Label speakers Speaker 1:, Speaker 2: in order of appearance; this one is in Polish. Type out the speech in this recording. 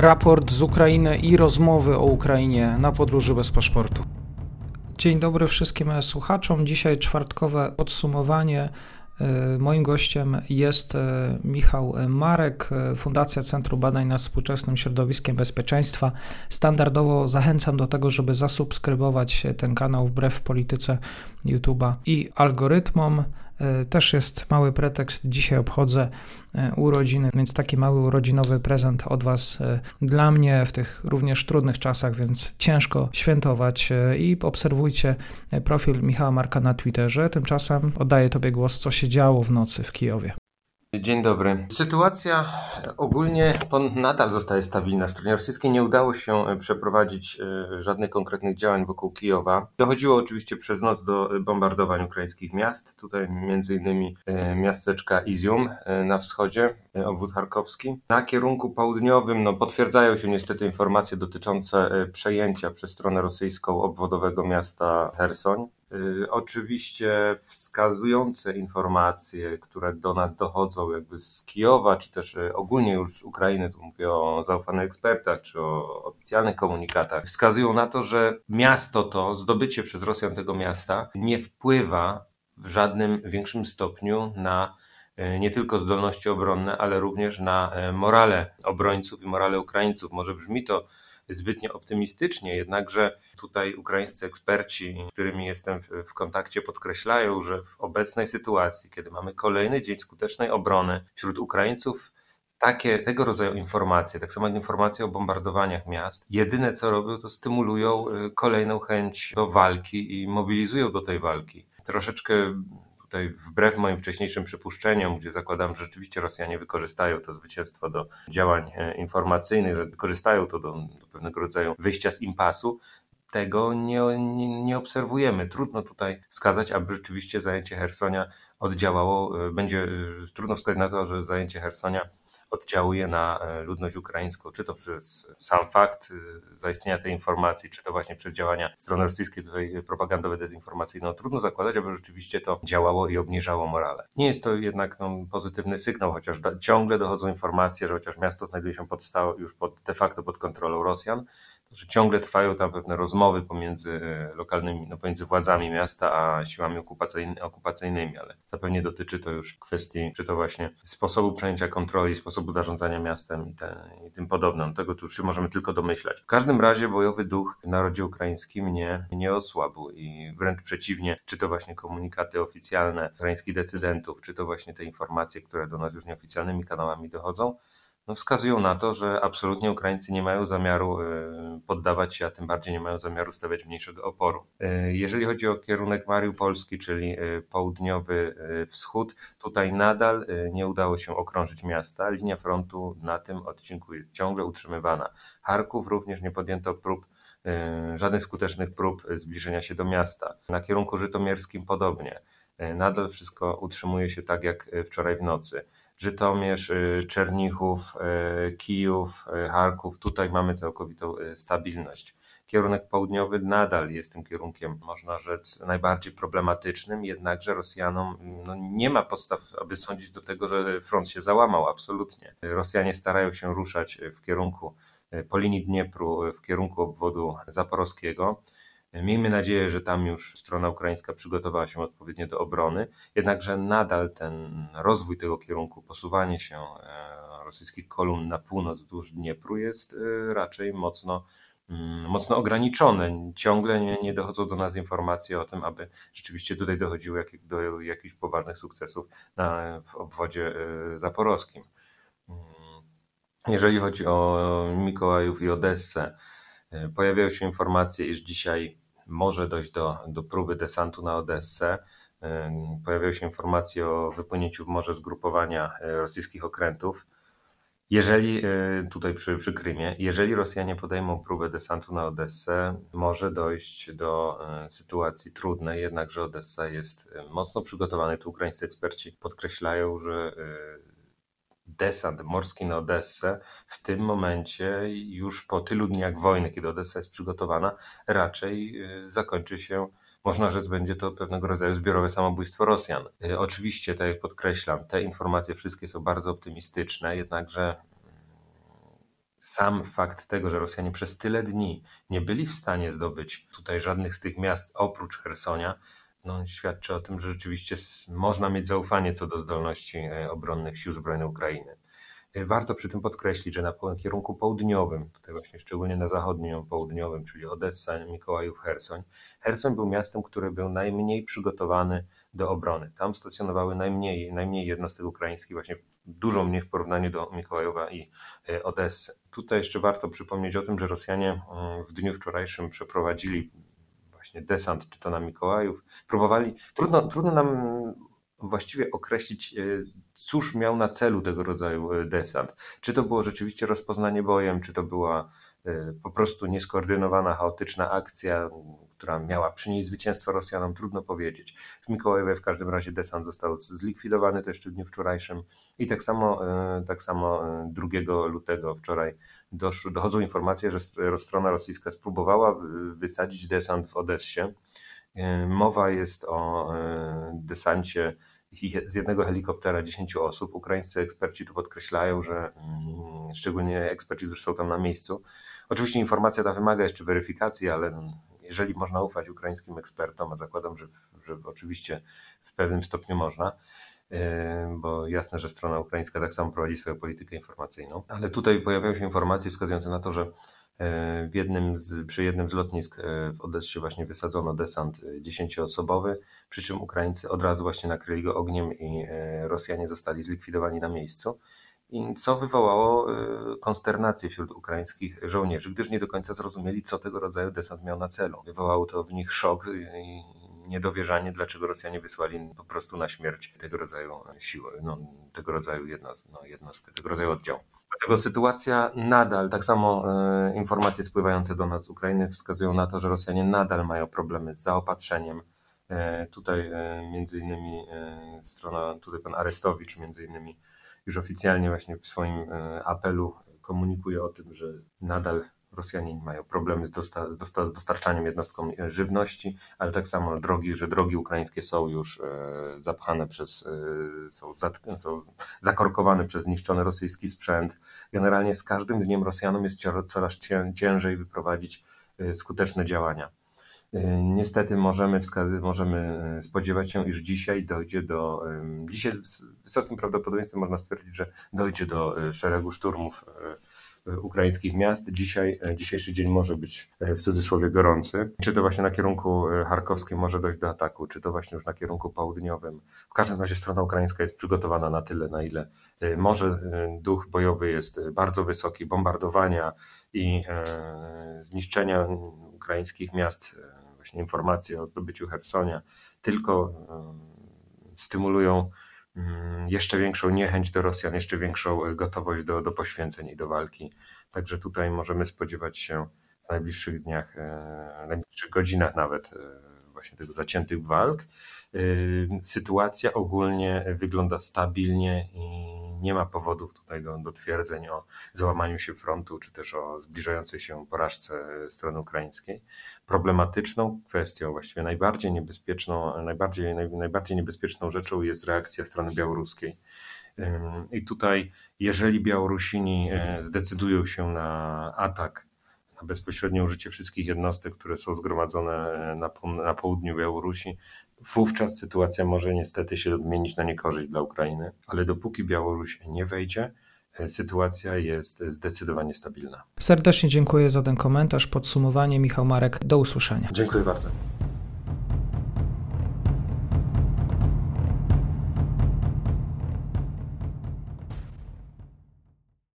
Speaker 1: raport z Ukrainy i rozmowy o Ukrainie na podróży bez paszportu. Dzień dobry wszystkim słuchaczom. Dzisiaj czwartkowe podsumowanie. E, moim gościem jest e, Michał Marek, e, Fundacja Centrum Badań nad Współczesnym Środowiskiem Bezpieczeństwa. Standardowo zachęcam do tego, żeby zasubskrybować ten kanał wbrew polityce YouTube'a i algorytmom. E, też jest mały pretekst. Dzisiaj obchodzę e, urodziny, więc taki mały urodzinowy prezent od Was e, dla mnie w tych również trudnych czasach, więc ciężko świętować i obserwujcie profil Michała Marka na Twitterze. Tymczasem oddaję Tobie głos, co się działo w nocy w Kijowie.
Speaker 2: Dzień dobry. Sytuacja ogólnie nadal zostaje stabilna. Stronie rosyjskiej nie udało się e, przeprowadzić e, żadnych konkretnych działań wokół Kijowa. Dochodziło oczywiście przez noc do bombardowań ukraińskich miast. Tutaj e, miasteczka Izium na wschodzie, obwód charkowski. Na kierunku południowym no, potwierdzają się niestety informacje dotyczące przejęcia przez stronę rosyjską obwodowego miasta Hersoń. Y, oczywiście wskazujące informacje, które do nas dochodzą jakby z Kijowa, czy też y, ogólnie już z Ukrainy, tu mówię o zaufanych ekspertach, czy o oficjalnych komunikatach, wskazują na to, że miasto to, zdobycie przez Rosjan tego miasta nie wpływa w żadnym większym stopniu na y, nie tylko zdolności obronne, ale również na morale obrońców i morale Ukraińców. Może brzmi to zbytnio optymistycznie, jednakże tutaj ukraińscy eksperci, z którymi jestem w, kontakcie, podkreślają, że w obecnej sytuacji, kiedy mamy kolejny dzień skutecznej obrony wśród Ukraińców, takie, tego rodzaju informacje, tak samo jak informacje o bombardowaniach miast, jedyne co robią, to stymulują y, kolejną chęć do walki i mobilizują do tej walki. Troszeczkę tutaj wbrew moim wcześniejszym przypuszczeniom, gdzie zakładam, że rzeczywiście Rosjanie wykorzystają to zwycięstwo do działań e, informacyjnych, że wykorzystają to do, do pewnego rodzaju wyjścia z impasu, tego nie, nie, nie, obserwujemy. Trudno tutaj wskazać, aby rzeczywiście zajęcie Hersonia oddziałało. E, będzie e, trudno wskazać na to, że zajęcie Hersonia oddziałuje na e, ludność ukraińską, czy to przez sam fakt e, zaistnienia tej informacji, czy to właśnie przez działania strony rosyjskiej tutaj propagandowe, dezinformacyjne. No, trudno zakładać, aby rzeczywiście to działało i obniżało morale. Nie jest to jednak no, pozytywny sygnał, chociaż ciągle dochodzą informacje, że chociaż miasto znajduje się pod już pod, de facto pod kontrolą Rosjan, że ciągle trwają tam pewne rozmowy pomiędzy e, lokalnymi, no, pomiędzy władzami miasta a siłami okupacyjnymi, ale zapewne dotyczy to już kwestii, czy to właśnie sposobu przejęcia kontroli, sposobu zarządzania miastem i, te, i tym podobnym. Tego tu już się możemy tylko domyślać. W każdym razie bojowy duch w narodzie ukraińskim nie, nie osłabł i wręcz przeciwnie, czy to właśnie komunikaty oficjalne ukraińskich decydentów, czy to właśnie te informacje, które do nas już nieoficjalnymi kanałami dochodzą, no wskazują na to, że absolutnie Ukraińcy nie mają zamiaru e, poddawać się, a tym bardziej nie mają zamiaru stawiać mniejszego oporu. E, jeżeli chodzi o kierunek Mariupolski, czyli e, południowy wschód, tutaj nadal nie udało się okrążyć miasta. Linia frontu na tym odcinku jest ciągle utrzymywana. Charków również nie podjęto prób żadnych skutecznych prób zbliżenia się do miasta. Na kierunku żytomierskim podobnie. Nadal wszystko utrzymuje się tak jak wczoraj w nocy. Żytomierz, y, Czernichów, y, Kijów, y, Charków. Tutaj mamy całkowitą stabilność. Kierunek południowy nadal jest tym kierunkiem, można rzec, najbardziej problematycznym, jednakże Rosjanom no, nie ma podstaw, aby sądzić do tego, że front się załamał, absolutnie. Rosjanie starają się ruszać w kierunku po linii Dniepru, w kierunku obwodu zaporowskiego. Miejmy nadzieję, że tam już strona ukraińska przygotowała się odpowiednio do obrony, jednakże nadal ten rozwój tego kierunku, posuwanie się e, rosyjskich kolumn na północ wzdłuż Dniepru jest e, raczej mocno, mm, mocno ograniczone. Ciągle nie, nie dochodzą do nas informacje o tym, aby rzeczywiście tutaj dochodziło jak, do jakichś poważnych sukcesów na, w obwodzie e, zaporowskim. Mm, jeżeli chodzi o Mikołajów i Odessę, Pojawiają się informacje, iż dzisiaj może dojść do, do próby desantu na Odessę. Pojawiają się informacje o wypłynięciu w morze zgrupowania e, rosyjskich okrętów. Jeżeli, e, tutaj przy, przy Krymie, jeżeli Rosjanie podejmą próbę desantu na Odessę, może dojść do e, sytuacji trudnej, jednakże Odessa jest mocno przygotowany. Tu ukraińscy eksperci podkreślają, że desant morski na Odessę w tym momencie, już po tylu dniach wojny, kiedy Odessa jest przygotowana, raczej y, zakończy się można rzec, będzie to pewnego rodzaju zbiorowe samobójstwo Rosjan. Y, oczywiście, tak jak podkreślam, te informacje wszystkie są bardzo optymistyczne, jednakże sam fakt tego, że Rosjanie przez tyle dni nie byli w stanie zdobyć tutaj żadnych z tych miast oprócz Hersonia, no, świadczy o tym, że rzeczywiście można mieć zaufanie co do zdolności e, obronnych sił zbrojnych Ukrainy. E, warto przy tym podkreślić, że na kierunku południowym, tutaj właśnie szczególnie na zachodnim południowym, czyli Odessa, Mikołajów, Hersoń, Hersoń był miastem, który był najmniej przygotowany do obrony. Tam stacjonowały najmniej, najmniej jednostek ukraińskich, właśnie dużo mniej w porównaniu do Mikołajowa i e, Odessy. Tutaj jeszcze warto przypomnieć o tym, że Rosjanie mm, w dniu wczorajszym przeprowadzili właśnie desant, czy to na Mikołajów. Próbowali, trudno, trudno nam właściwie określić, e, cóż miał na celu tego rodzaju e, desant. Czy to było rzeczywiście rozpoznanie bojem, czy to była e, po prostu nieskoordynowana, chaotyczna akcja, która miała przynieść zwycięstwo Rosjanom, trudno powiedzieć. W Mikołajowie w każdym razie desant został zlikwidowany też w dniu wczorajszym i tak samo, tak samo 2 lutego wczoraj doszło, dochodzą informacje, że strona rosyjska spróbowała wysadzić desant w Odessie. Mowa jest o desancie z jednego helikoptera 10 osób. Ukraińscy eksperci tu podkreślają, że mm, szczególnie eksperci, którzy są tam na miejscu. Oczywiście informacja ta wymaga jeszcze weryfikacji, ale jeżeli można ufać ukraińskim ekspertom, a zakładam, że, że oczywiście w pewnym stopniu można, bo jasne, że strona ukraińska tak samo prowadzi swoją politykę informacyjną. Ale tutaj pojawiają się informacje wskazujące na to, że w jednym z, przy jednym z lotnisk e, w Odessie właśnie wysadzono desant dziesięcioosobowy, przy czym Ukraińcy od razu właśnie nakryli go ogniem i Rosjanie zostali zlikwidowani na miejscu. I co wywołało konsternację wśród ukraińskich żołnierzy, gdyż nie do końca zrozumieli, co tego rodzaju desant miał na celu. Wywołało to w nich szok i niedowierzanie, dlaczego Rosjanie wysłali po prostu na śmierć tego rodzaju siły, no, tego rodzaju no, jednostki, tego rodzaju oddział. Dlatego sytuacja nadal, tak samo e, informacje spływające do nas z Ukrainy wskazują na to, że Rosjanie nadal mają problemy z zaopatrzeniem. E, tutaj e, między innymi strona, tutaj pan Arestowicz między innymi już oficjalnie właśnie w swoim e, apelu komunikuje o tym, że nadal Rosjanie mają problemy z, dosta, z, dosta, z dostarczaniem jednostkom e, żywności, ale tak samo drogi, że drogi ukraińskie są już e, zapchane przez, są, zat, są zakorkowane przez zniszczony rosyjski sprzęt. Generalnie z każdym dniem Rosjanom jest coraz ciężej wyprowadzić skuteczne działania. E, niestety możemy, możemy e, spodziewać się, iż dzisiaj dojdzie do, dzisiaj z wysokim prawdopodobieństwem można stwierdzić, że dojdzie do szeregu szturmów ukraińskich miast. Dzisiaj, dzisiejszy dzień może być w cudzysłowie gorący. Czy to właśnie na kierunku charkowskim może dojść do ataku, czy to właśnie już na kierunku południowym. W każdym razie strona ukraińska jest przygotowana na tyle, na ile może. Duch bojowy jest bardzo wysoki, bombardowania i zniszczenia ukraińskich miast, właśnie informacje o zdobyciu Hersonia, tylko stymulują Mm, jeszcze większą niechęć do Rosjan, jeszcze większą e, gotowość do, do poświęceń i do walki. Także tutaj możemy spodziewać się w najbliższych dniach, e, w najbliższych godzinach nawet e, właśnie tego zaciętych walk. Sytuacja ogólnie wygląda stabilnie i nie ma powodów tutaj do, do twierdzeń o załamaniu się frontu, czy też o zbliżającej się porażce strony ukraińskiej. Problematyczną kwestią, właściwie najbardziej niebezpieczną, najbardziej, naj, najbardziej niebezpieczną rzeczą jest reakcja strony białoruskiej. I tutaj, jeżeli Białorusini e, zdecydują się na atak, bezpośrednie użycie wszystkich jednostek, które są zgromadzone na, na południu Białorusi, wówczas sytuacja może niestety się odmienić na niekorzyść dla Ukrainy, ale dopóki Białoruś nie wejdzie, e, sytuacja jest zdecydowanie stabilna.
Speaker 1: Serdecznie dziękuję za ten komentarz, podsumowanie. Michał Marek, do usłyszenia.
Speaker 2: Dziękuję bardzo.